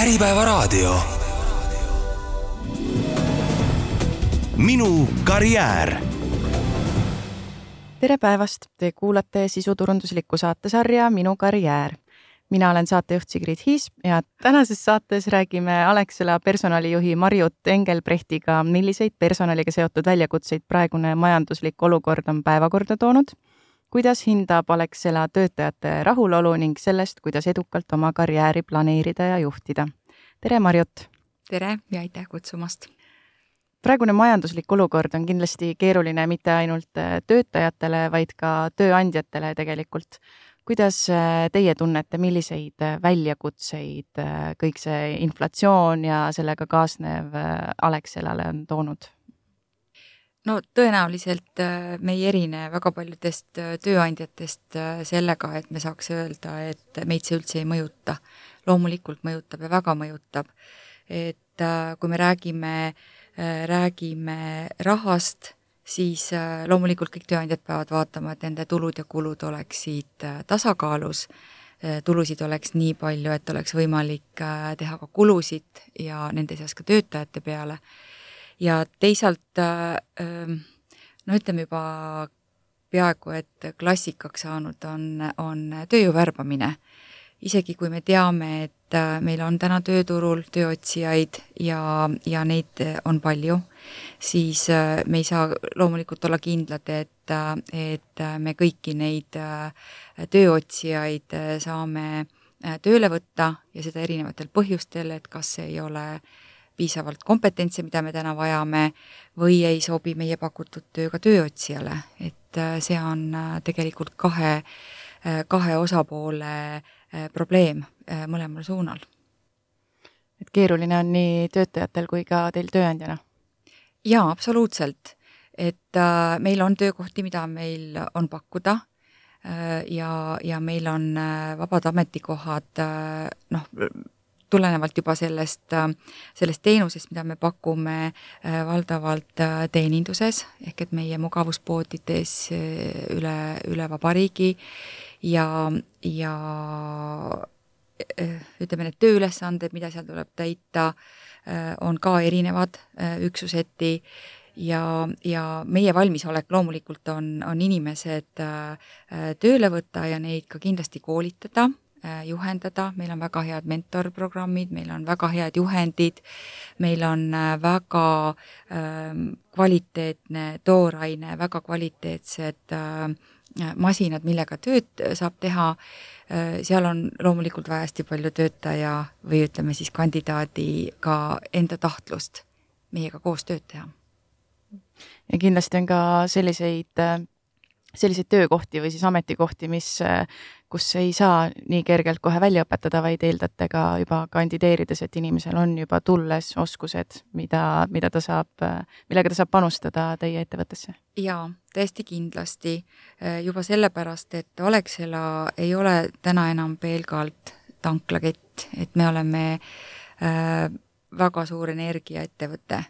Äripäevaraadio. minu karjäär. tere päevast, te kuulate sisuturunduslikku saatesarja Minu karjäär. mina olen saatejuht Sigrid Hiis ja tänases saates räägime Alexela personalijuhi Marjut Engelbrechtiga, milliseid personaliga seotud väljakutseid praegune majanduslik olukord on päevakorda toonud kuidas hindab Alexela töötajate rahulolu ning sellest, kuidas edukalt oma karjääri planeerida ja juhtida. tere, Marjut! tere ja aitäh kutsumast! praegune majanduslik olukord on kindlasti keeruline mitte ainult äh, töötajatele, vaid ka tööandjatele tegelikult. kuidas äh, teie tunnete, milliseid äh, väljakutseid kõik see inflatsioon ja sellega kaasnev Alexelale on toonud? No tõenäoliselt äh, me ei erine väga paljudest äh, tööandjatest äh, sellega, et me saaks öelda, et meid see üldse ei mõjuta. loomulikult mõjutab ja väga mõjutab. et kui me räägime, räägime rahast, siis loomulikult kõik tööandjad peavad vaatama, et nende tulud ja kulud oleksid tasakaalus, tulusid oleks nii palju, et oleks võimalik teha ka kulusid ja nende seas ka töötajate peale ja teisalt ähm, no ütleme juba peaaegu et klassikaks saanud on, on tööjõu värbamine. isegi kui me teame, et äh, meil on täna tööturul tööotsijaid ja, ja neid on palju, siis äh, me ei saa loomulikult olla kindlad, et, äh, et me kõiki neid tööotsijaid saame tööle võtta ja seda erinevatel põhjustel, et kas ei ole äh, piisavalt kompetentse, mida me täna vajame, või ei sobi meie pakutud töö ka tööotsijale, et äh, see on äh, tegelikult kahe, äh, kahe osapoole probleem mõlemal suunal. et keeruline on nii töötajatel kui ka teil tööandjana? jaa, absoluutselt. et meil on töökohti, mida meil on pakkuda ja, ja meil on vabad ametikohad noh, tulenevalt juba sellest, äh, sellest teenusest, mida me pakume äh, valdavalt äh, teeninduses, ehk et meie mugavuspoodides üle, üle vabariigi ja, ja ütleme, need tööülesanded, mida seal tuleb täita, on ka erinevad üksuseti ja, ja meie valmisolek loomulikult on, on inimesed tööle võtta ja neid ka kindlasti koolitada juhendada, meil on väga head mentorprogrammid, meil on väga head juhendid, meil on äh, väga äh, kvaliteetne tooraine, väga kvaliteetsed äh, masinad, millega tööd saab teha, äh, seal on loomulikult vaja hästi palju töötaja või ütleme siis kandidaadi ka enda tahtlust meiega koos tööd teha. ja kindlasti on ka selliseid selliseid töökohti või siis ametikohti, mis, kus ei saa nii kergelt kohe välja õpetada, vaid eeldate ka juba kandideerides, et inimesel on juba tulles oskused, mida, mida ta saab, millega ta saab panustada teie ettevõttesse? jaa, täiesti kindlasti. juba sellepärast, et Alexela ei ole täna enam pelgalt tanklakett, et me oleme äh, väga suur energiaettevõte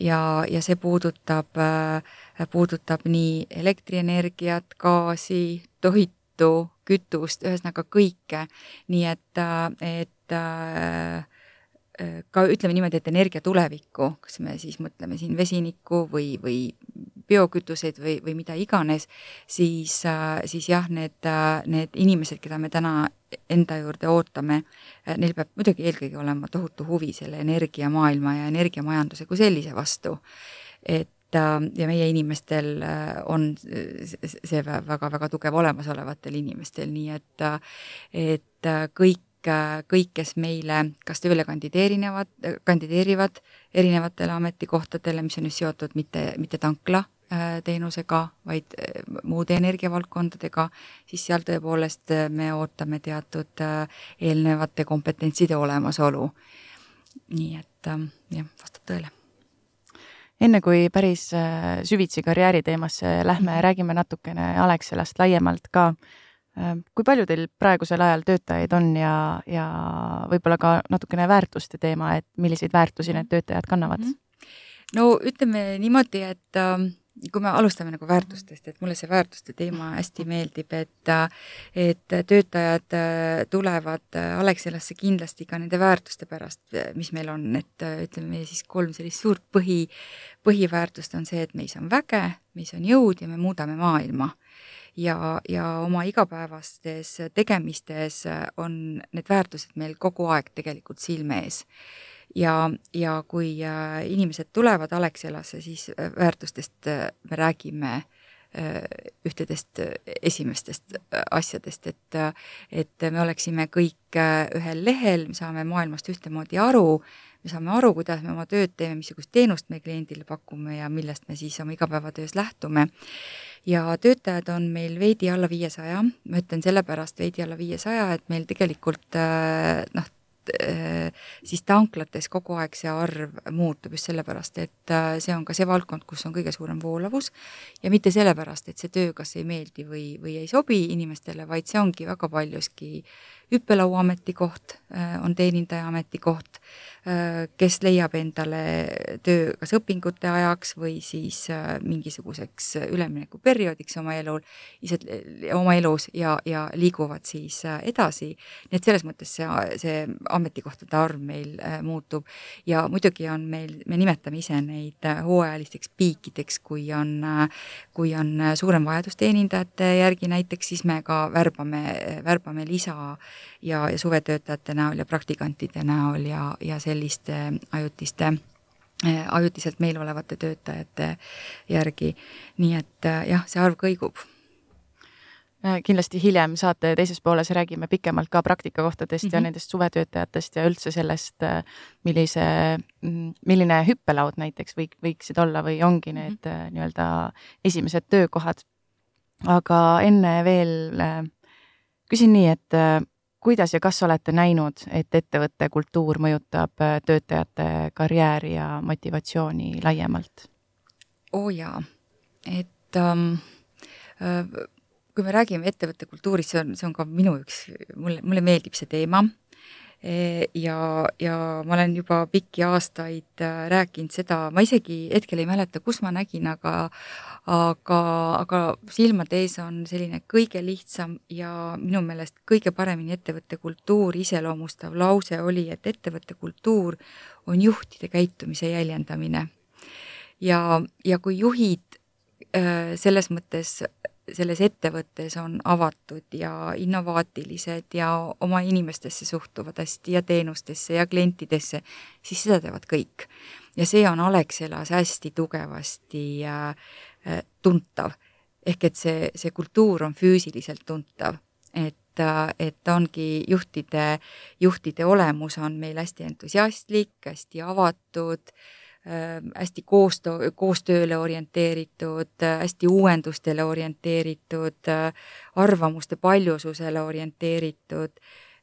ja, ja see puudutab, äh, puudutab nii elektrienergiat, gaasi, toitu, kütust, ühesõnaga kõike. nii et, äh, et äh, ka ütleme niimoodi, et energia tulevikku, kas me siis mõtleme siin vesinikku või, või biokütuseid või, või mida iganes, siis, siis jah, need, need inimesed, keda me täna enda juurde ootame, neil peab muidugi eelkõige olema tohutu huvi selle energiamaailma ja energiamajanduse kui sellise vastu. et ja meie inimestel on see väga-väga tugev olemasolevatel inimestel, nii et, et kõik kõik, kes meile kas tööle kandideerivad, kandideerivad erinevatele ametikohtadele, mis on just seotud mitte, mitte tankla Äh, teenusega, vaid äh, muude energiavaldkondadega, siis seal tõepoolest äh, me ootame teatud eelnevate kompetentside olemasolu. nii et jah, vastab tõele. enne kui päris süvitsi karjääri teemasse lähme, mhm. räägime natukene Alexelast laiemalt ka. Kui palju teil praegusel ajal töötajaid on ja, ja võib-olla ka natukene väärtuste teema, et milliseid väärtusi need töötajad kannavad? Mhm. no ütleme niimoodi, et äh, kui me alustame nagu väärtustest, et mulle see väärtuste teema hästi meeldib, et et töötajad äh, tulevad äh, Alexelasse kindlasti ka nende väärtuste pärast, mis meil on, et ütleme siis kolm sellist suurt põhi, põhiväärtust on see, et meis on väge, meis on jõud ja me muudame maailma ja, ja oma igapäevastes tegemistes on need väärtused meil kogu aeg tegelikult silme ees. Ja, ja kui äh, inimesed tulevad Alexelasse, siis äh, väärtustest äh, me räägime ühtedest esimestest asjadest, et, et me oleksime kõik ühel lehel, me saame maailmast ühtemoodi aru, me saame aru, kuidas me oma tööd teeme, missugust teenust me kliendile pakume ja millest me siis oma igapäevatöös lähtume. ja töötajad on meil veidi alla viiesaja, ma ütlen sellepärast veidi alla viiesaja, et meil tegelikult noh, Äh, siis tanklates kogu aeg see arv muutub just sellepärast, et äh, see on ka see valdkond, kus on kõige suurem voolavus ja mitte sellepärast, et see töö kas ei meeldi või, või ei sobi inimestele, vaid see ongi väga paljuski hüppelaua ametikoht, äh, on teenindaja ametikoht, kes leiab endale töö kas õpingute ajaks või siis mingisuguseks üleminekuperioodiks oma elul, ise oma elus ja, ja liiguvad siis edasi. nii et selles mõttes see, see ametikohtade arv meil muutub. Ja muidugi on meil, me nimetame ise neid hooajalisteks piikideks, kui on, kui on suurem vajadus teenindajate järgi. Näiteks, siis me ka värbame, värbame lisa ja, ja suvetöötajate näol ja praktikantide näol ja, ja selliste ajutiste ajutiselt meil olevate töötajate järgi. nii et jah, see arv kõigub. äh, kindlasti hiljem saate teises pooles räägime pikemalt ka praktikakohtadest mm -hmm. ja mhm. nendest suvetöötajatest ja üldse sellest, äh, millise, mm, milline hüppelaud näiteks võik-, võiksid olla või ongi need mm -hmm. nii-öelda esimesed töökohad. aga enne veel küsin nii, et kuidas ja kas olete näinud, et ettevõtte kultuur mõjutab äh, töötajate karjääri ja motivatsiooni laiemalt? oo oh jaa, et ähm, äh, kui me räägime ettevõtte kultuurist, see on, see on ka minu üks, mulle, mulle meeldib see teema e, ja, ja ma olen juba pikki aastaid äh, rääkinud seda, ma isegi hetkel ei mäleta, kus ma nägin, aga aga, aga silmade ees on selline kõige lihtsam ja minu meelest kõige paremini ettevõtte kultuuri iseloomustav lause oli, et ettevõtte kultuur on juhtide käitumise jäljendamine. ja, ja kui juhid äh, selles mõttes selles ettevõttes on avatud ja innovaatilised ja oma inimestesse suhtuvad hästi ja teenustesse ja klientidesse, siis seda teevad kõik. ja see on Alexelas hästi tugevasti äh, Äh, tuntav. ehk et see, see kultuur on füüsiliselt tuntav, et, äh, et ongi juhtide, juhtide olemus on meil hästi entusiastlik, hästi avatud, äh, hästi koostöö, koostööle orienteeritud, hästi uuendustele orienteeritud, arvamuste paljususele orienteeritud,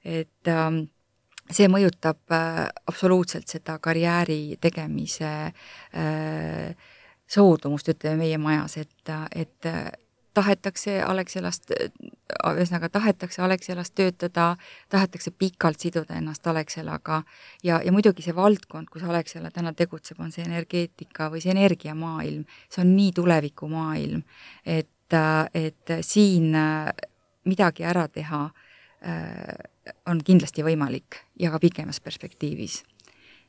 et ähm, see mõjutab absoluutselt seda karjääri tegemise äh, soodumust, ütleme meie majas, et, et tahetakse Alexelast, ühesõnaga tahetakse Alexelas töötada, tahetakse pikalt siduda ennast Alexelaga ja, ja muidugi see valdkond, kus Alexela täna tegutseb, on see energeetika või see energiamaailm, see on nii tulevikumaailm, et, et siin midagi ära teha on kindlasti võimalik ja ka pikemas perspektiivis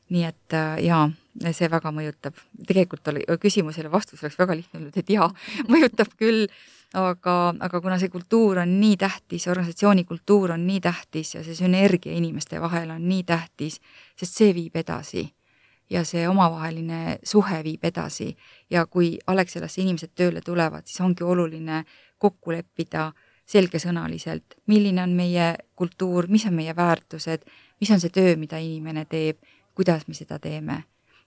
nii et äh, jaa, see väga mõjutab. tegelikult oli, küsimusele vastus oleks väga lihtne olnud, et jaa, mõjutab küll, aga, aga kuna see kultuur on nii tähtis, organisatsiooni kultuur on nii tähtis ja see sünergia inimeste vahel on nii tähtis, sest see viib edasi. Ja see omavaheline suhe viib edasi. Ja kui Alexelasse inimesed tööle tulevad, siis ongi oluline kokku leppida selgesõnaliselt, milline on meie kultuur, mis on meie väärtused, mis on see töö, mida inimene teeb kuidas me seda teeme.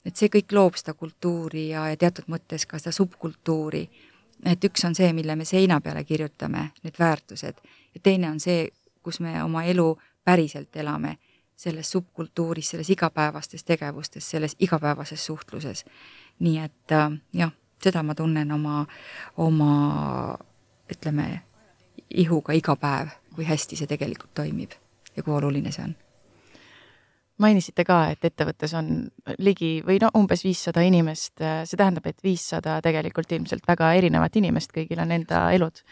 et see kõik loob seda kultuuri ja, ja teatud mõttes ka seda subkultuuri. et üks on see, mille me seina peale kirjutame, need väärtused, ja teine on see, kus me oma elu päriselt elame, selles subkultuuris, selles igapäevastes tegevustes, selles igapäevases suhtluses. nii et äh, jah, seda ma tunnen oma, oma ütleme, ihuga iga päev, kui hästi see tegelikult toimib ja kui oluline see on mainisite ka, et ettevõttes on ligi või no umbes viissada inimest, see tähendab, et viissada tegelikult ilmselt väga erinevat inimest, kõigil on enda elud.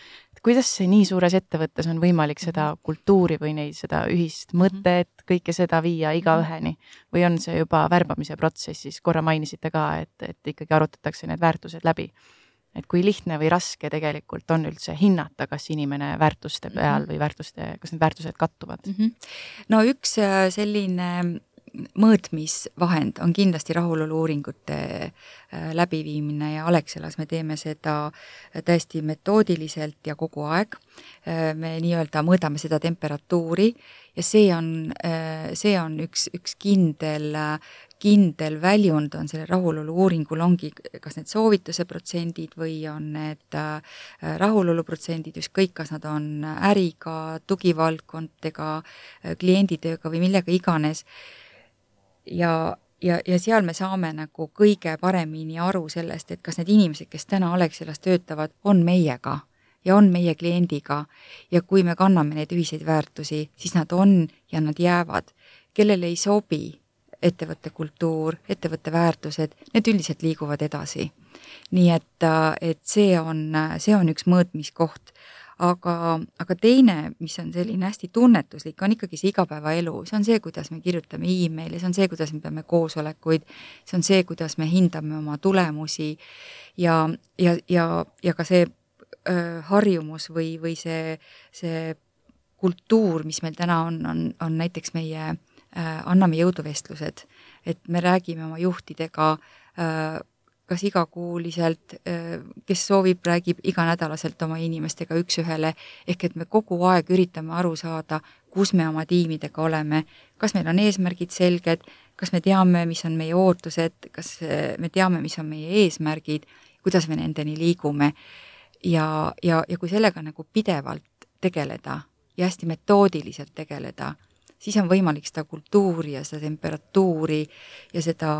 kuidas see nii suures ettevõttes on võimalik seda kultuuri või neid, seda ühist mhm. mõtet, kõike seda viia igaüheni? Või on see juba värbamise protsessis, korra mainisite ka, et, et ikkagi arutatakse need väärtused läbi et kui lihtne või raske tegelikult on üldse hinnata, kas inimene väärtuste peal mhm. või väärtuste, kas need väärtused kattuvad mm? -hmm. no üks äh, selline mõõtmisvahend on kindlasti rahulolu-uuringute äh, läbiviimine ja Alexelas me teeme seda täiesti metoodiliselt ja kogu aeg. Äh, me nii-öelda mõõdame seda temperatuuri ja see on, see on üks, üks kindel kindel väljund on sellel rahulolu-uuringul ongi kas need soovituse protsendid või on need äh, rahuloluprotsendid, ükskõik, kas nad on äriga, tugivaldkondadega, äh, klienditööga või millega iganes. ja, ja, ja seal me saame nagu kõige paremini aru sellest, et kas need inimesed, kes täna Alexilas töötavad, on meiega ja on meie kliendiga ja kui me kanname neid ühiseid väärtusi, siis nad on ja nad jäävad. kellele ei sobi ettevõtte kultuur, ettevõtte väärtused, need üldiselt liiguvad edasi. nii et, et see on, see on üks mõõtmiskoht. aga, aga teine, mis on selline hästi tunnetuslik, on ikkagi see igapäevaelu, see on see, kuidas me kirjutame emaili, see on see, kuidas me peame koosolekuid, see on see, kuidas me hindame oma tulemusi ja, ja, ja, ja ka see öö, harjumus või, või see, see kultuur, mis meil täna on, on, on näiteks meie Äh, anname jõuduvestlused, et me räägime oma juhtidega äh, kas igakuuliselt, äh, kes soovib, räägib iganädalaselt oma inimestega üks-ühele, ehk et me kogu aeg üritame aru saada, kus me oma tiimidega oleme, kas meil on eesmärgid selged, kas me teame, mis on meie ootused, kas me teame, mis on meie eesmärgid, kuidas me nendeni liigume. ja, ja, ja kui sellega nagu pidevalt tegeleda ja hästi metoodiliselt tegeleda, siis on võimalik seda kultuuri ja seda temperatuuri ja seda,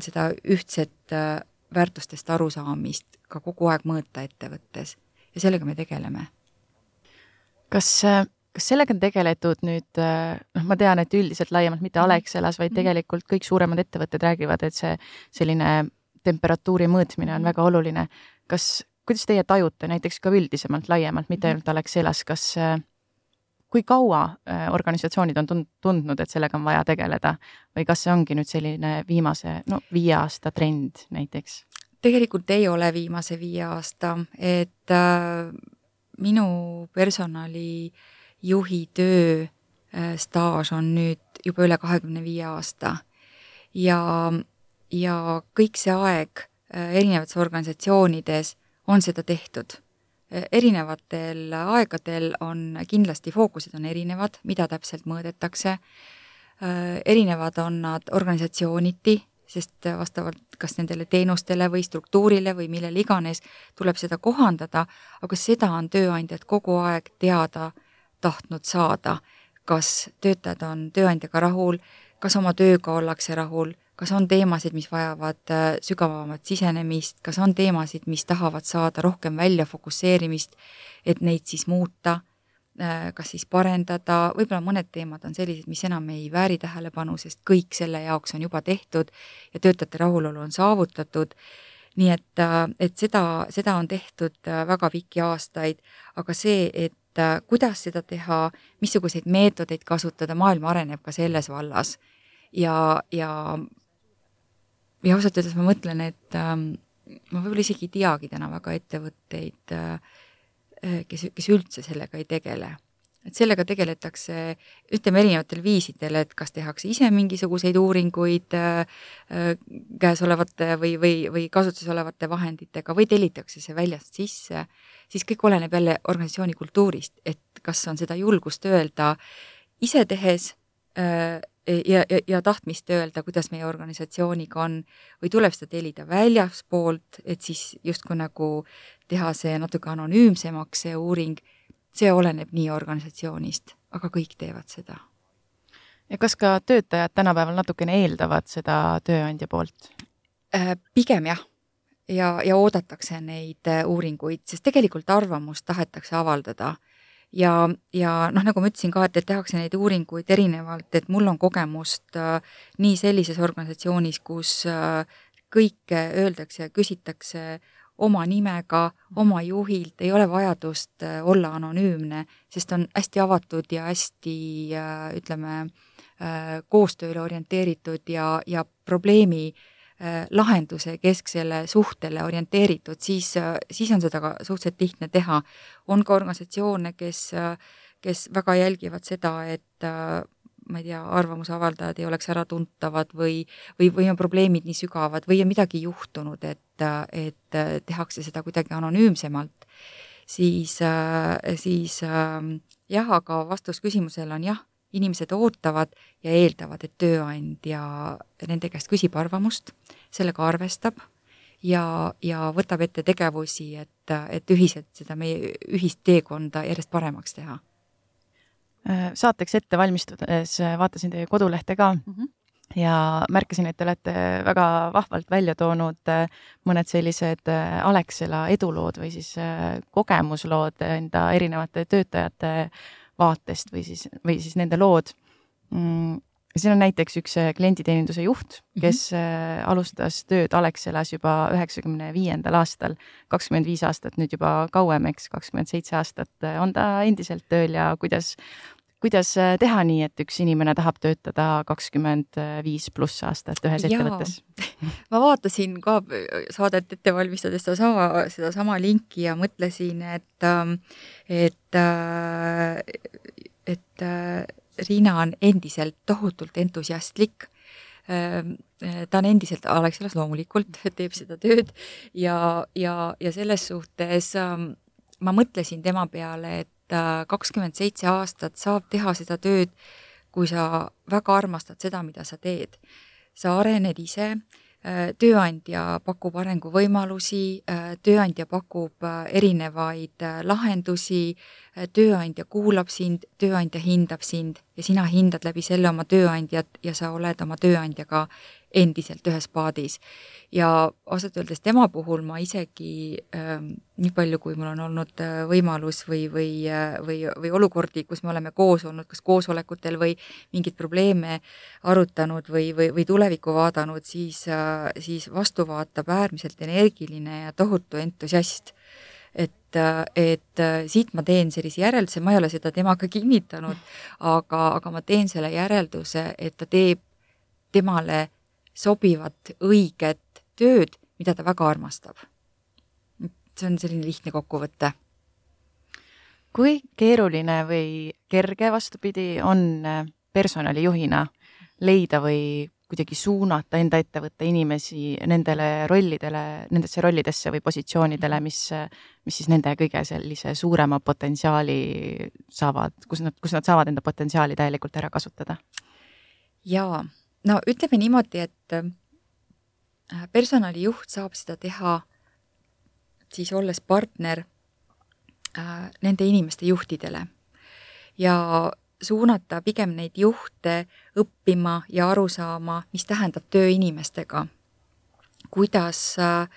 seda ühtset äh, väärtustest arusaamist ka kogu aeg mõõta ettevõttes ja sellega me tegeleme. kas, äh, kas sellega on tegeletud nüüd, äh, noh, ma tean, et üldiselt laiemalt mitte mhm. Alexelas, vaid mhm. tegelikult kõik suuremad ettevõtted räägivad, et see selline temperatuuri mõõtmine on mhm. väga oluline. kas, kuidas teie tajute näiteks ka üldisemalt, laiemalt, mitte ainult Alexelas, kas kui kaua äh, organisatsioonid on tund-, tundnud, et sellega on vaja tegeleda? Või kas see ongi nüüd selline viimase, no viie aasta trend näiteks? tegelikult ei ole viimase viie aasta, et äh, minu personalijuhi töö äh, staaž on nüüd juba üle kahekümne viie aasta. Ja, ja kõik see aeg äh, erinevates organisatsioonides on seda tehtud erinevatel aegadel on kindlasti fookused on erinevad, mida täpselt mõõdetakse, erinevad on nad organisatsiooniti, sest vastavalt kas nendele teenustele või struktuurile või millele iganes tuleb seda kohandada, aga seda on tööandjad kogu aeg teada tahtnud saada, kas töötajad on tööandjaga rahul, kas oma tööga ollakse rahul, kas on teemasid, mis vajavad äh, sügavamat sisenemist, kas on teemasid, mis tahavad saada rohkem välja fokusseerimist, et neid siis muuta, äh, kas siis parendada, võib-olla mõned teemad on sellised, mis enam ei vääri tähelepanu, sest kõik selle jaoks on juba tehtud ja töötajate rahulolu on saavutatud. Nii et, äh, et seda, seda on tehtud väga pikki aastaid, aga see, et kuidas seda teha, missuguseid meetodeid kasutada, maailm areneb ka selles vallas. ja, ja ja ausalt öeldes ma mõtlen, et ähm, ma võib-olla isegi ei teagi täna väga ettevõtteid äh,, äh kes, kes üldse sellega ei tegele. et sellega tegeletakse, ütleme erinevatel viisidel, et kas tehakse ise mingisuguseid uuringuid äh, äh, käesolevate või, või, või kasutuses olevate vahenditega või tellitakse see väljast sisse, siis kõik oleneb jälle organisatsiooni kultuurist, et kas on seda julgust öelda ise tehes äh, ja, ja, ja tahtmist öelda, kuidas meie organisatsiooniga on, või tuleb seda tellida väljaspoolt, et siis justkui nagu teha see natuke anonüümsemaks, see uuring, see oleneb nii organisatsioonist, aga kõik teevad seda. ja kas ka töötajad tänapäeval natukene eeldavad seda tööandja poolt? Äh, pigem jah ja, ja oodatakse neid äh, uuringuid, sest tegelikult arvamust tahetakse avaldada ja, ja noh, nagu ma ütlesin ka, et, et tehakse neid uuringuid erinevalt, et mul on kogemust äh, nii sellises organisatsioonis, kus äh, kõike öeldakse ja küsitakse oma nimega, oma juhilt, ei ole vajadust äh, olla anonüümne, sest on hästi avatud ja hästi äh, ütleme, äh, koostööle orienteeritud ja, ja probleemi lahenduse kesksele suhtele orienteeritud, siis, siis on seda ka suhteliselt lihtne teha. on ka organisatsioone, kes, kes väga jälgivad seda, et ma ei tea, arvamusavaldajad ei oleks äratuntavad või, või, või on probleemid nii sügavad või on midagi juhtunud, et, et tehakse seda kuidagi anonüümsemalt, siis, siis jah, aga vastus küsimusele on jah, inimesed ootavad ja eeldavad, et tööandja nende käest küsib arvamust, sellega arvestab ja, ja võtab ette tegevusi, et, et ühiselt seda meie ühist teekonda järjest paremaks teha saateks ette valmistudes vaatasin teie kodulehte ka mm -hmm. ja märkasin, et te olete väga vahvalt välja toonud mõned sellised Alexela edulood või siis kogemuslood enda erinevate töötajate vaatest või siis, või siis nende lood mm siin on näiteks üks klienditeeninduse juht, mhm. kes mm -hmm. alustas tööd Alexelas juba üheksakümne viiendal aastal, kakskümmend viis aastat nüüd juba kauem, eks, kakskümmend seitse aastat on ta endiselt tööl ja kuidas kuidas äh, teha nii, et üks inimene tahab töötada kakskümmend viis pluss aastat ühes ettevõttes? ma vaatasin ka äh, saadet ette valmistades sedasama, sedasama linki ja mõtlesin, et, ähm, et, äh, et Riina on endiselt tohutult entusiastlik ähm, ta on endiselt Alexelas loomulikult, teeb seda tööd ja, ja, ja selles suhtes ähm, ma mõtlesin tema peale, et et kakskümmend seitse aastat saab teha seda tööd, kui sa väga armastad seda, mida sa teed. sa arened ise, äh, tööandja pakub arenguvõimalusi, äh, tööandja pakub äh, erinevaid lahendusi, tööandja kuulab sind, tööandja hindab sind ja sina hindad läbi selle oma tööandjat ja sa oled oma tööandjaga endiselt ühes paadis. ja ausalt öeldes tema puhul ma isegi ähm, nii palju, kui mul on olnud äh, võimalus või, või, äh, või, või olukordi, kus me oleme koos olnud, kas koosolekutel või mingeid probleeme arutanud või, või, või tulevikku vaadanud, siis äh,, siis vastu vaatab äärmiselt energiline ja tohutu entusiast et, et siit ma teen sellise järelduse, ma ei ole seda temaga kinnitanud, aga, aga ma teen selle järelduse, et ta teeb temale sobivat, õiget tööd, mida ta väga armastab. see on selline lihtne kokkuvõte. kui keeruline või kerge, vastupidi, on äh, personalijuhina leida või kuidagi suunata enda ettevõtte inimesi nendele rollidele, nendesse rollidesse või positsioonidele, mis, mis siis nende kõige sellise suurema potentsiaali saavad, kus nad, kus nad saavad enda potentsiaali täielikult ära kasutada? jaa no ütleme niimoodi, et äh, personalijuht saab seda teha siis olles partner äh, nende inimeste juhtidele ja suunata pigem neid juhte õppima ja aru saama, mis tähendab töö inimestega, kuidas äh,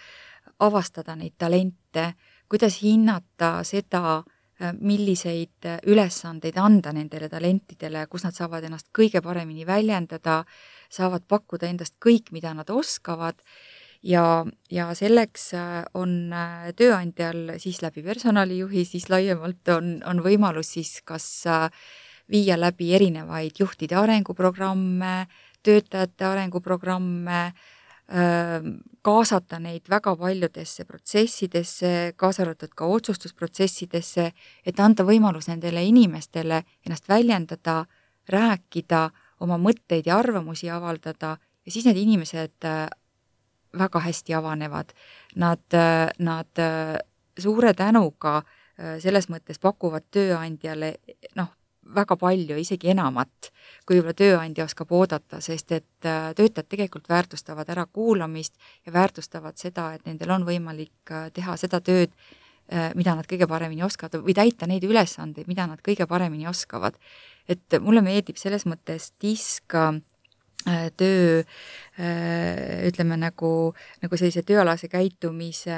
avastada neid talente, kuidas hinnata seda, milliseid äh, ülesandeid anda nendele talentidele, kus nad saavad ennast kõige paremini väljendada, saavad pakkuda endast kõik, mida nad oskavad ja, ja selleks äh, on tööandjal siis läbi personalijuhi, siis laiemalt on, on võimalus siis kas viia läbi erinevaid juhtide arenguprogramme, töötajate arenguprogramme, kaasata neid väga paljudesse protsessidesse, kaasa arvatud ka otsustusprotsessidesse, et anda võimalus nendele inimestele ennast väljendada, rääkida, oma mõtteid ja arvamusi avaldada ja siis need inimesed väga hästi avanevad. Nad, nad suure tänuga selles mõttes pakuvad tööandjale noh, väga palju, isegi enamat, kui võib-olla tööandja oskab oodata, sest et äh, töötajad tegelikult väärtustavad ärakuulamist ja väärtustavad seda, et nendel on võimalik äh, teha seda tööd, äh, mida nad kõige paremini oskavad või täita neid ülesandeid, mida nad kõige paremini oskavad. et mulle meeldib selles mõttes disk töö ütleme nagu, nagu sellise tööalase käitumise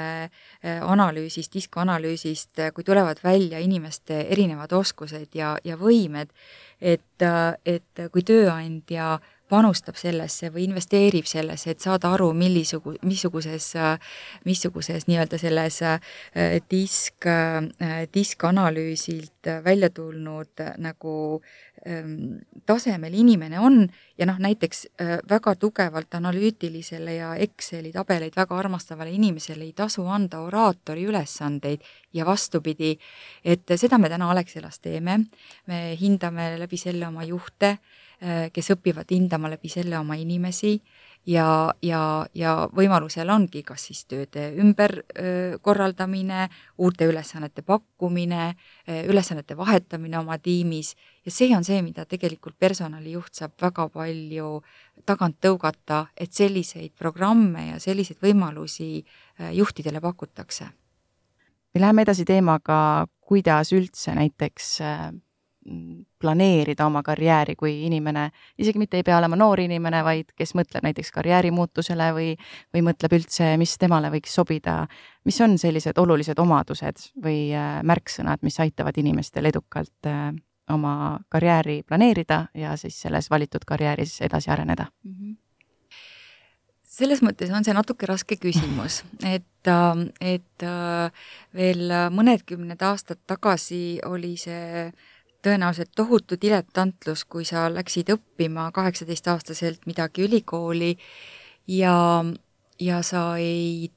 analüüsist, diskoanalüüsist, kui tulevad välja inimeste erinevad oskused ja, ja võimed, et, et kui tööandja panustab sellesse või investeerib sellesse, et saada aru, millisugu-, missuguses, missuguses nii-öelda selles disk, diskanalüüsilt välja tulnud nagu ähm, tasemel inimene on. Ja noh, näiteks väga tugevalt analüütilisele ja Exceli tabeleid väga armastavale inimesele ei tasu anda oraatori ülesandeid. Ja vastupidi, et seda me täna Alexelas teeme, me hindame läbi selle oma juhte, Äh, kes õpivad hindama läbi selle oma inimesi ja, ja, ja võimalusel ongi kas siis tööde ümberkorraldamine, uute ülesannete pakkumine, ülesannete vahetamine oma tiimis ja see on see, mida tegelikult personalijuht saab väga palju tagant tõugata, et selliseid programme ja selliseid võimalusi juhtidele pakutakse. me läheme edasi teemaga, kuidas üldse näiteks planeerida oma karjääri, kui inimene isegi mitte ei pea olema noor inimene, vaid kes mõtleb näiteks karjäärimuutusele või, või mõtleb üldse, mis temale võiks sobida. mis on sellised olulised omadused või äh, märksõnad, mis aitavad inimestel edukalt äh, oma karjääri planeerida ja siis selles valitud karjääris edasi areneda mm? -hmm selles mõttes on see natuke raske küsimus, et, äh, et veel mõnedkümned aastad tagasi oli see tõenäoliselt tohutu diletantlus, kui sa läksid õppima kaheksateistaastaselt midagi ülikooli ja, ja sa ei,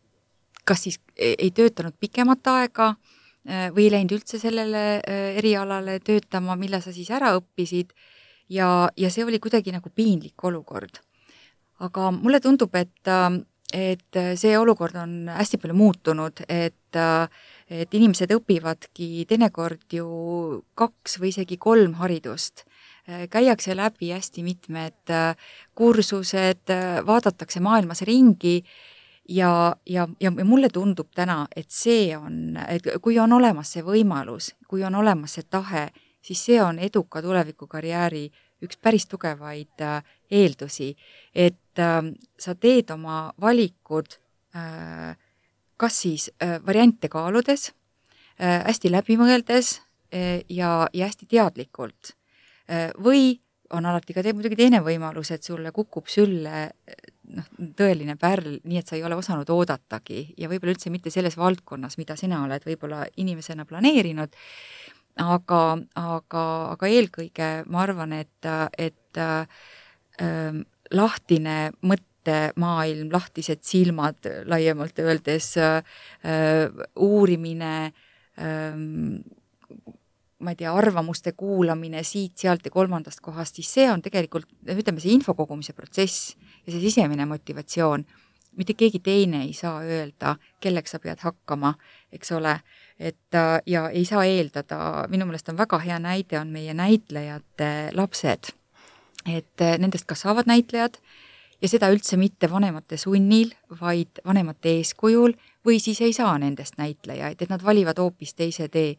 kas siis ei töötanud pikemat aega äh, või ei läinud üldse sellele äh, erialale töötama, mille sa siis ära õppisid ja, ja see oli kuidagi nagu piinlik olukord. aga mulle tundub, et, äh, et see olukord on hästi palju muutunud, et et inimesed õpivadki teinekord ju kaks või isegi kolm haridust. Käiakse läbi hästi mitmed äh, kursused, äh, vaadatakse maailmas ringi ja, ja, ja mulle tundub täna, et see on, et kui on olemas see võimalus, kui on olemas see tahe, siis see on eduka tulevikukarjääri üks päris tugevaid äh, eeldusi, et sa teed oma valikud äh, kas siis äh, variante kaaludes äh,, hästi läbi mõeldes äh, ja, ja hästi teadlikult. Või on alati ka te, muidugi teine võimalus, et sulle kukub sülle noh, tõeline pärl, nii et sa ei ole osanud oodatagi ja võib-olla üldse mitte selles valdkonnas, mida sina oled võib-olla inimesena planeerinud, aga, aga, aga eelkõige ma arvan, et, et äh, lahtine mõte mõttemaailm, lahtised silmad laiemalt öeldes äh,, uurimine ähm,, ma ei tea, arvamuste kuulamine siit-sealt ja kolmandast kohast, siis see on tegelikult, ütleme, see info kogumise protsess ja see sisemine motivatsioon, mitte keegi teine ei saa öelda, kelleks sa pead hakkama, eks ole, et äh, ja ei saa eeldada, minu meelest on väga hea näide, on meie näitlejate lapsed. et äh, nendest kasvavad näitlejad ja seda üldse mitte vanemate sunnil, vaid vanemate eeskujul või siis ei saa nendest näitlejaid, et nad valivad hoopis teise tee.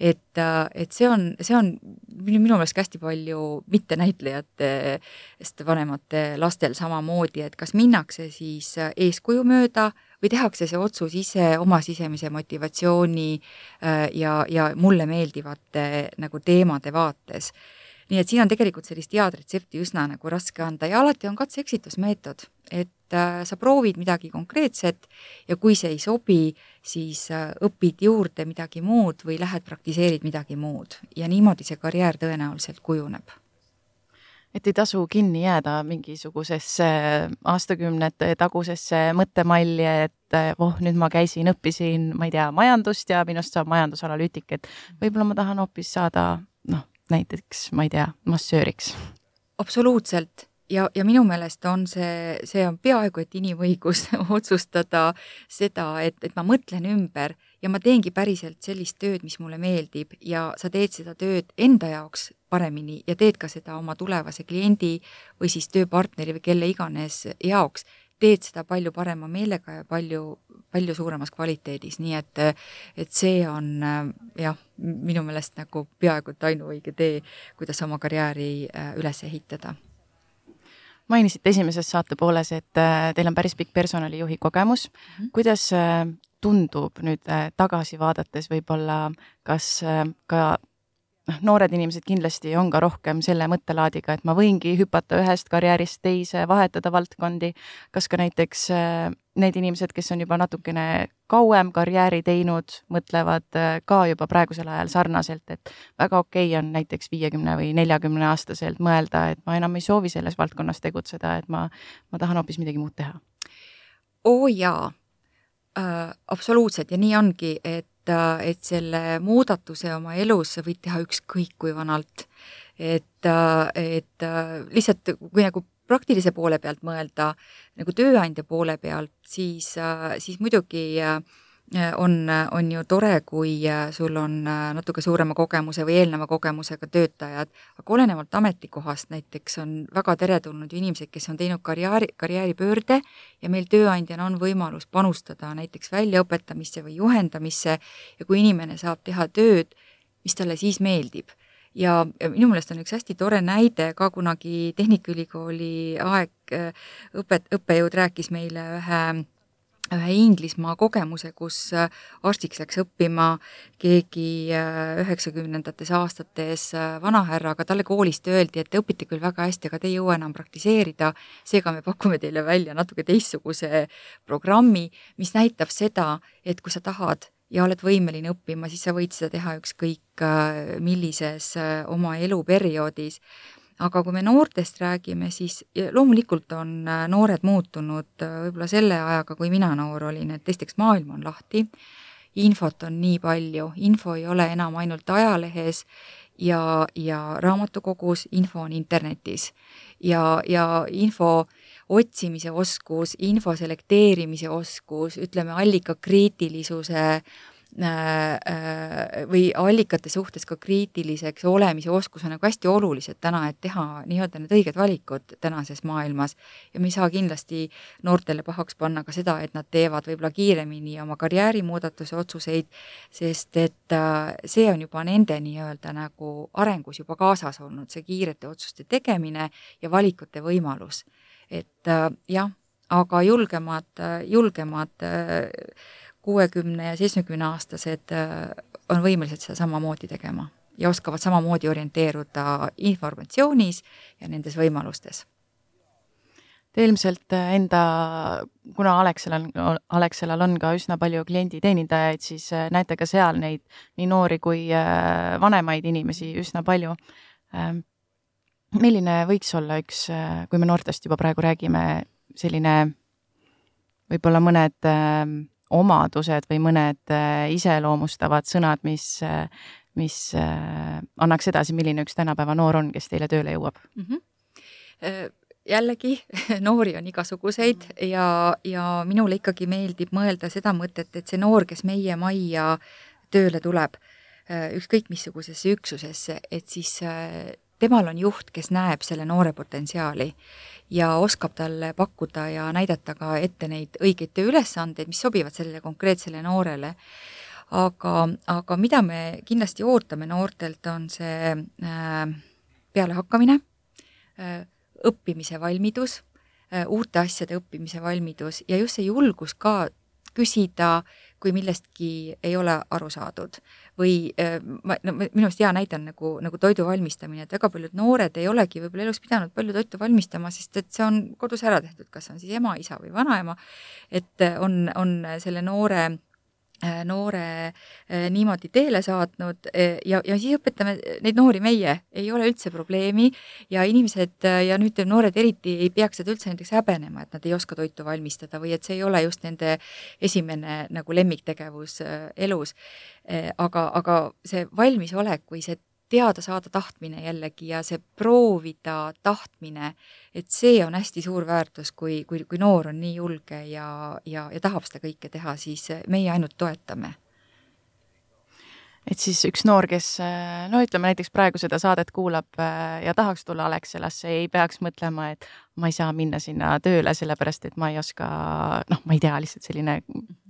et, et see on, see on minu, minu meelest ka hästi palju mittenäitlejatest vanemate lastel samamoodi, et kas minnakse siis eeskuju mööda või tehakse see otsus ise oma sisemise motivatsiooni äh, ja, ja mulle meeldivate nagu teemade vaates nii et siin on tegelikult sellist head retsepti üsna nagu raske anda ja alati on katse-eksitusmeetod, et äh, sa proovid midagi konkreetset ja kui see ei sobi, siis äh, õpid juurde midagi muud või lähed praktiseerid midagi muud. Ja niimoodi see karjäär tõenäoliselt kujuneb. Et ei tasu kinni jääda mingisugusesse aastakümnete tagusesse mõttemalli, et oh, nüüd ma käisin, õppisin, ma ei tea, majandust ja minust saab majandusanalüütik, et võib-olla ma tahan hoopis saada näiteks, ma ei tea, massööriks? absoluutselt ja, ja minu meelest on see, see on peaaegu et inimõigus otsustada seda, et, et ma mõtlen ümber ja ma teengi päriselt sellist tööd, mis mulle meeldib ja sa teed seda tööd enda jaoks paremini ja teed ka seda oma tulevase kliendi või siis tööpartneri või kelle iganes jaoks teed seda palju parema meelega ja palju, palju suuremas kvaliteedis, nii et, et see on jah, minu meelest nagu peaaegu et ainuõige tee, kuidas oma karjääri äh, üles ehitada mainisite esimeses saate pooles, et äh, teil on päris pikk personalijuhi kogemus mm. -hmm. kuidas äh, tundub nüüd tagasi vaadates võib-olla, kas ka noh, noored inimesed kindlasti on ka rohkem selle mõttelaadiga, et ma võingi hüpata ühest karjäärist teise, vahetada valdkondi. kas ka näiteks äh, need inimesed, kes on juba natukene kauem karjääri teinud, mõtlevad äh, ka juba praegusel ajal sarnaselt, et väga okei okay on näiteks viiekümne või neljakümne aastaselt mõelda, et ma enam ei soovi selles valdkonnas tegutseda, et ma, ma tahan hoopis midagi muud teha. oo jaa äh,, absoluutselt ja nii ongi, et et, et selle muudatuse oma elus sa võid teha ükskõik kui vanalt. et, et lihtsalt kui nagu praktilise poole pealt mõelda, nagu tööandja poole pealt, siis, siis muidugi äh, on, on ju tore, kui äh, sul on äh, natuke suurema kogemuse või eelneva kogemusega töötajad, aga olenevalt ametikohast näiteks on väga teretulnud ju inimesed, kes on teinud karjääri, karjääripöörde ja meil tööandjana on võimalus panustada näiteks väljaõpetamisse või juhendamisse ja kui inimene saab teha tööd, mis talle siis meeldib. Ja minu meelest on üks hästi tore näide ka kunagi Tehnikaülikooli aeg äh, õpet-, õppejõud rääkis meile ühe ühe Inglismaa kogemuse, kus äh, arstiks läks õppima keegi äh, üheksakümnendates aastates äh, vanahärra, aga talle koolist öeldi, et te õpite küll väga hästi, aga te ei jõua enam praktiseerida, seega me pakume teile välja natuke teistsuguse programmi, mis näitab seda, et kui sa tahad ja oled võimeline õppima, siis sa võid seda teha ükskõik millises oma eluperioodis aga kui me noortest räägime, siis loomulikult on äh, noored muutunud äh, võib-olla selle ajaga, kui mina noor olin, et esiteks maailm on lahti, infot on nii palju, info ei ole enam ainult ajalehes ja, ja raamatukogus, info on internetis. ja, ja info otsimise oskus, info selekteerimise oskus, ütleme allikakriitilisuse äh, või allikate suhtes ka kriitiliseks olemise oskus on nagu hästi olulised täna, et teha nii-öelda need õiged valikud tänases maailmas. ja me ei saa kindlasti noortele pahaks panna ka seda, et nad teevad võib-olla kiiremini oma karjäärimuudatuse otsuseid, sest et äh, see on juba nende nii-öelda nagu arengus juba kaasas olnud, see kiirete otsuste tegemine ja valikute võimalus. et jah, aga julgemad, julgemad kuuekümne ja seitsmekümne aastased äh, on võimelised seda samamoodi tegema ja oskavad samamoodi orienteeruda informatsioonis ja nendes võimalustes. Te ilmselt äh, enda, kuna Alexelal, Alexelal on ka üsna palju klienditeenindajaid, siis äh, näete ka seal neid nii noori kui vanemaid inimesi üsna palju. Ähm, milline võiks olla üks, kui me noortest juba praegu räägime, selline võib-olla mõned omadused või mõned äh, iseloomustavad sõnad, mis, äh, mis äh, annaks edasi, milline üks tänapäeva noor on, kes teile tööle jõuab mm? -hmm. jällegi, noori on igasuguseid ja, ja minule ikkagi meeldib mõelda seda mõtet, et see noor, kes meie majja tööle tuleb, ükskõik missugusesse üksusesse, et siis temal on juht, kes näeb selle noore potentsiaali ja oskab talle pakkuda ja näidata ka ette neid õigeid tööülesandeid, mis sobivad sellele konkreetsele noorele. aga, aga mida me kindlasti ootame noortelt, on see äh, pealehakkamine äh,, õppimise valmidus äh,, uute asjade õppimise valmidus ja just see julgus ka küsida, kui millestki ei ole aru saadud või äh, ma, no minu arust hea näide on nagu, nagu toidu valmistamine, et väga paljud noored ei olegi võib-olla elus pidanud palju toitu valmistama, sest et see on kodus ära tehtud, kas on siis ema, isa või vanaema, et on, on selle noore Äh, noore äh, niimoodi teele saatnud äh, ja, ja siis õpetame neid noori meie, ei ole üldse probleemi ja inimesed ja nüüd noored eriti ei peaks seda üldse näiteks häbenema, et nad ei oska toitu valmistada või et see ei ole just nende esimene nagu lemmiktegevus elus. aga, aga see valmisolek või see teada saada tahtmine jällegi ja see proovida tahtmine, et see on hästi suur väärtus, kui, kui, kui noor on nii julge ja, ja, ja tahab seda kõike teha, siis meie ainult toetame et siis üks noor, kes no ütleme näiteks praegu seda saadet kuulab ja tahaks tulla Alexelasse, ei peaks mõtlema, et ma ei saa minna sinna tööle, sellepärast et ma ei oska, noh, ma ei tea, lihtsalt selline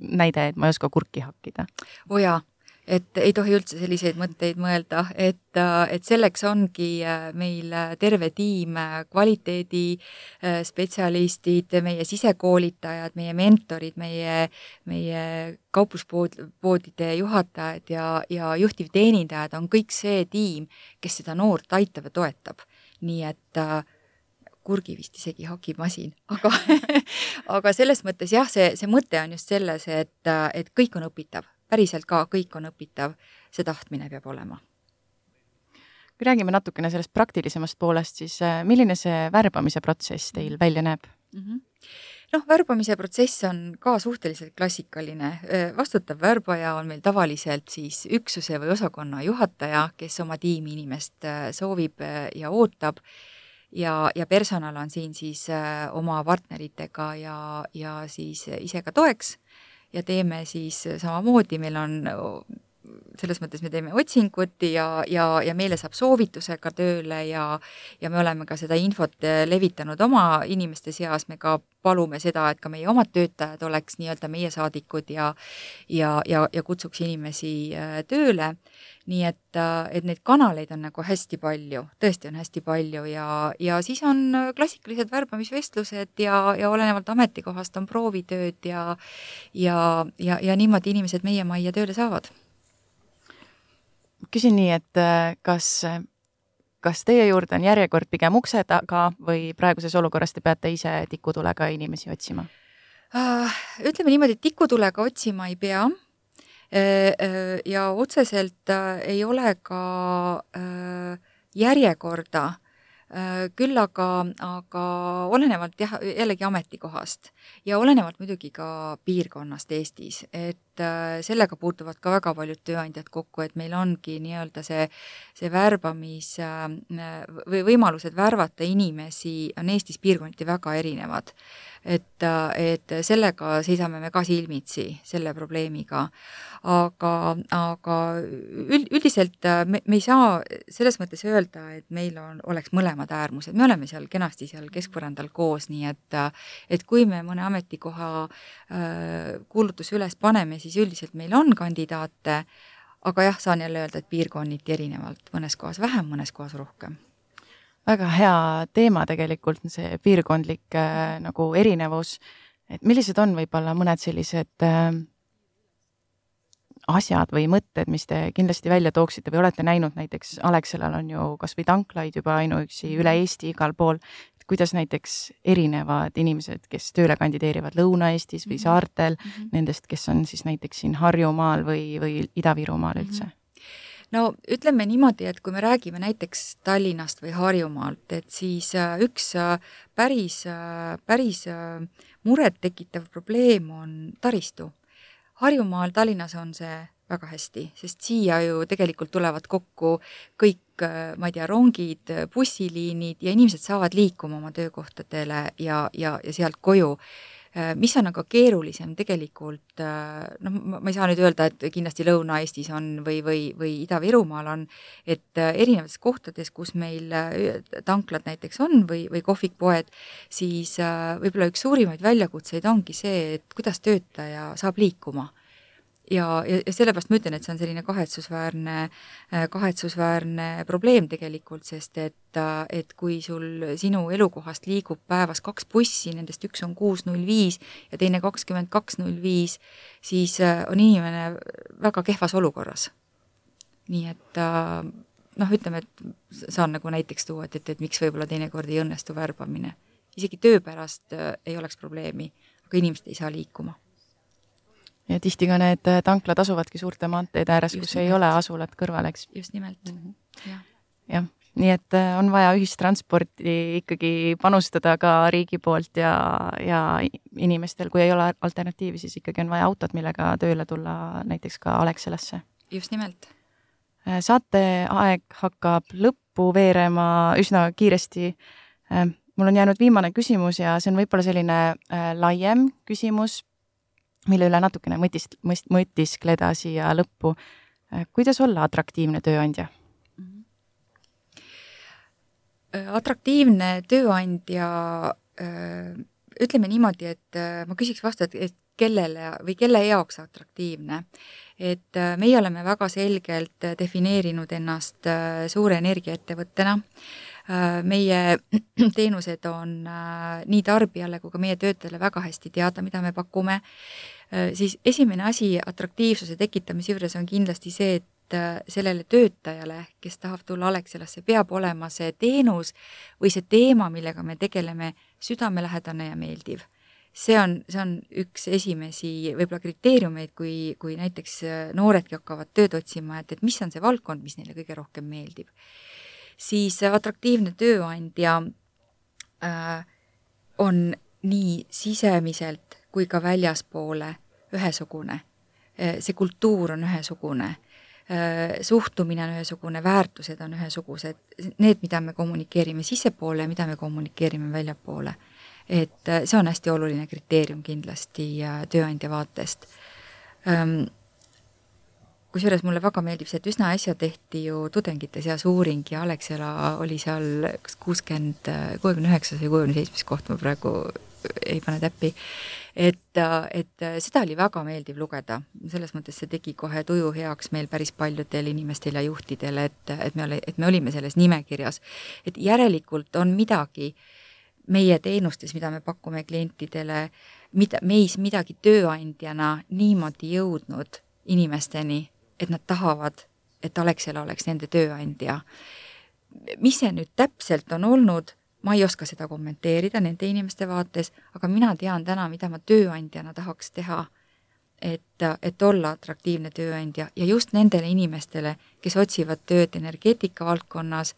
näide, et ma ei oska kurki hakkida. oo jaa, et ei tohi üldse selliseid mõtteid mõelda, et, et selleks ongi meil terve tiim, kvaliteedispetsialistid, meie sisekoolitajad, meie mentorid, meie, meie kaupluspood, poodide juhatajad ja, ja juhtivteenindajad on kõik see tiim, kes seda noort aitab ja toetab. nii et äh, kurgi vist isegi hakib masin, aga aga selles mõttes jah, see, see mõte on just selles, et, et kõik on õpitav päriselt ka kõik on õpitav, see tahtmine peab olema. kui räägime natukene sellest praktilisemast poolest, siis äh, milline see värbamise protsess teil välja näeb mm? -hmm noh, värbamise protsess on ka suhteliselt klassikaline. Äh, vastutav värbaja on meil tavaliselt siis üksuse või osakonna juhataja, kes oma tiimi inimest äh, soovib ja ootab ja, ja personal on siin siis oma partneritega ja, ja siis ise ka toeks ja teeme siis samamoodi, meil on selles mõttes me teeme otsingut ja, ja, ja meile saab soovitusega tööle ja ja me oleme ka seda infot levitanud oma inimeste seas, me ka palume seda, et ka meie omad töötajad oleks nii-öelda meie saadikud ja ja, ja, ja kutsuks inimesi äh, tööle. nii et, äh, et neid kanaleid on nagu hästi palju, tõesti on hästi palju ja, ja siis on klassikalised värbamisvestlused ja, ja olenevalt ametikohast on proovitööd ja ja, ja, ja niimoodi inimesed meie majja tööle saavad küsin nii, et äh, kas, kas teie juurde on järjekord pigem ukse taga või praeguses olukorras te peate ise tikutulega inimesi otsima? Ah, ütleme niimoodi, et tikutulega otsima ei pea. Äh, äh, ja otseselt ei ole ka järjekorda küll aga, aga olenevalt jah, jällegi ametikohast ja olenevalt muidugi ka piirkonnast Eestis, et äh, sellega puutuvad ka väga paljud tööandjad kokku, et meil ongi nii-öelda see, see värbamis äh, või võimalused värvata inimesi on Eestis piirkonniti väga erinevad. et, äh, et sellega seisame me ka silmitsi, selle probleemiga. aga, aga üld, üldiselt me, me ei saa selles mõttes öelda, et meil on, oleks mõlemad äärmused, me oleme seal kenasti seal keskpõrandal koos, nii et et kui me mõne ametikoha äh, kuulutuse üles paneme, siis üldiselt meil on kandidaate, aga jah, saan jälle öelda, et piirkonniti erinevalt, mõnes kohas vähem, mõnes kohas rohkem. Väga hea teema tegelikult, see piirkondlik äh, nagu erinevus, et millised on võib-olla mõned sellised äh, asjad või mõtted, mis te kindlasti välja tooksite või olete näinud, näiteks Alexelal on ju kas või tanklaid juba ainuüksi üle Eesti igal pool, kuidas näiteks erinevad inimesed, kes tööle kandideerivad Lõuna-Eestis või mhm. saartel mm, -hmm. nendest, kes on siis näiteks siin Harjumaal või, või Ida-Virumaal üldse mm? -hmm no ütleme niimoodi, et kui me räägime näiteks Tallinnast või Harjumaalt, et siis äh, üks äh, päris, äh, päris murettekitav probleem on taristu. Harjumaal, Tallinnas on see väga hästi, sest siia ju tegelikult tulevad kokku kõik Äh, ma ei tea, rongid, bussiliinid ja inimesed saavad liikuma oma töökohtadele ja, ja, ja sealt koju. Äh, mis on aga keerulisem tegelikult, äh, noh, ma ei saa nüüd öelda, et kindlasti Lõuna-Eestis on või, või, või Ida-Virumaal on, et erinevates kohtades, kus meil tanklad näiteks on või, või kohvikpoed, siis võib-olla üks suurimaid väljakutseid ongi see, et kuidas töötaja saab liikuma ja, ja, ja sellepärast ma ütlen, et see on selline kahetsusväärne, äh, kahetsusväärne probleem tegelikult, sest et, äh, et kui sul sinu elukohast liigub päevas kaks bussi, nendest üks on kuus null viis ja teine kakskümmend kaks null viis, siis äh, on inimene väga kehvas olukorras. nii et noh, ütleme, et saan nagu näiteks tuua, et, et, et miks võib-olla teinekord ei õnnestu värbamine. isegi töö pärast ei oleks probleemi, aga inimesed ei saa liikuma ja tihti ka need äh, tanklad asuvadki suurte maanteede ääres, kus nimelt. ei ole asulat kõrval, eks. just nimelt mm, -hmm. jah. jah, nii et äh, on vaja ühistransporti ikkagi panustada ka riigi poolt ja, ja inimestel, kui ei ole alternatiivi, siis ikkagi on vaja autot, millega tööle tulla näiteks ka Alexelasse. just nimelt. Äh, saateaeg hakkab lõppu veerema üsna kiiresti. mul on jäänud viimane küsimus ja see on võib-olla selline laiem küsimus mille üle natukene mõtist-, mõist-, mõtiskleda siia lõppu. Äh, kuidas olla atraktiivne tööandja? Äh, atraktiivne tööandja, äh, ütleme niimoodi, et ma küsiks vastu, et, et kellele või kelle jaoks atraktiivne. et äh, meie oleme väga selgelt defineerinud ennast äh, suure energiaettevõttena, meie teenused on nii tarbijale kui ka meie töötajale väga hästi teada, mida me pakume, siis esimene asi atraktiivsuse tekitamise juures on kindlasti see, et sellele töötajale, kes tahab tulla Alexelasse, peab olema see teenus või see teema, millega me tegeleme, südamelähedane ja meeldiv see on, see on üks esimesi võib-olla kriteeriumeid, kui, kui näiteks äh, nooredki hakkavad tööd otsima, et, et mis on see valdkond, mis neile kõige rohkem meeldib. siis äh, atraktiivne tööandja äh, on nii sisemiselt kui ka väljaspoole ühesugune. Äh, see kultuur on ühesugune suhtumine on ühesugune, väärtused on ühesugused, need, mida me kommunikeerime sissepoole ja mida me kommunikeerime väljapoole et äh, see on hästi oluline kriteerium kindlasti tööandja vaatest. Kusjuures mulle väga meeldib see, et üsna äsja tehti ju tudengite seas uuring ja Alexela oli seal kas kuuskümmend, kuuekümne üheksas või kuuekümne seitsmes koht, ma praegu ei pane täppi, et, et seda oli väga meeldiv lugeda, selles mõttes see tegi kohe tuju heaks meil päris paljudel inimestel ja juhtidel, et, et me et me olime selles nimekirjas. et järelikult on midagi äh, meie teenustes, mida me pakume klientidele, mida, meis midagi tööandjana niimoodi jõudnud inimesteni, et nad tahavad, et Alexela oleks nende tööandja. mis see nüüd täpselt on olnud, ma ei oska seda kommenteerida nende inimeste vaates, aga mina tean täna, mida ma tööandjana tahaks teha, et, et olla atraktiivne tööandja ja just nendele inimestele, kes otsivad tööd energeetika valdkonnas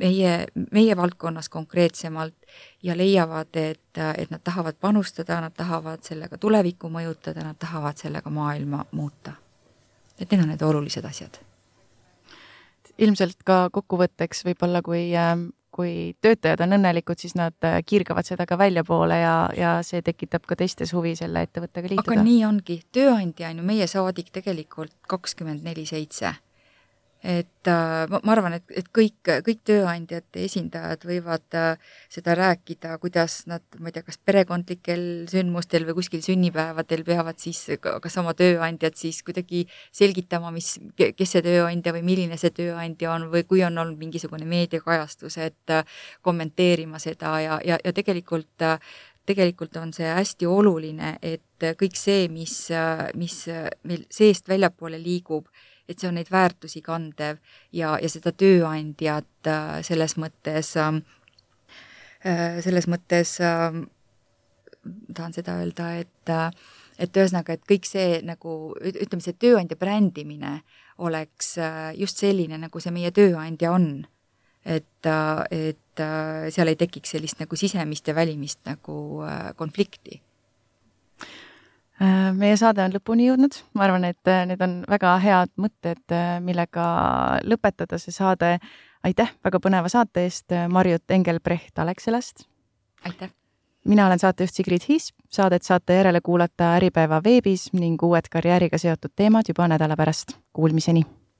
meie, meie valdkonnas konkreetsemalt ja leiavad, et, et nad tahavad panustada, nad tahavad sellega tulevikku mõjutada, nad tahavad sellega maailma muuta. et need on need olulised asjad. ilmselt ka kokkuvõtteks võib-olla, kui, kui töötajad on õnnelikud, siis nad kiirgavad seda ka väljapoole ja, ja see tekitab ka teistes huvi selle ettevõttega liituda. aga nii ongi, tööandja on ju meie saadik tegelikult kakskümmend neli seitse et äh, ma, ma arvan, et, et kõik, kõik tööandjate esindajad võivad äh, seda rääkida, kuidas nad, ma ei tea, kas perekondlikel sündmustel või kuskil sünnipäevadel peavad siis kas oma tööandjat siis kuidagi selgitama, mis, kes see tööandja või milline see tööandja on või kui on olnud mingisugune meediakajastus, et äh, kommenteerima seda ja, ja, ja tegelikult tegelikult on see hästi oluline, et kõik see, mis, mis meil seest väljapoole liigub, et see on neid väärtusi kandev ja, ja seda tööandjat äh, selles mõttes, ähm, äh, selles mõttes ähm, tahan seda öelda, et äh, et ühesõnaga, et kõik see nagu ütleme, see tööandja brändimine oleks just selline, nagu see meie tööandja on. et, et seal ei tekiks sellist nagu sisemist ja välimist nagu konflikti meie saade on lõpuni jõudnud, ma arvan, et äh, need on väga head mõtted, äh, millega lõpetada see saade. aitäh väga põneva saate eest, Marjut Engelbrecht Alexelast. aitäh! mina olen saatejuht Sigrid Hiis, saadet saate järele kuulata Äripäeva veebis ning uued karjääriga seotud teemad juba nädala pärast. Kuulmiseni!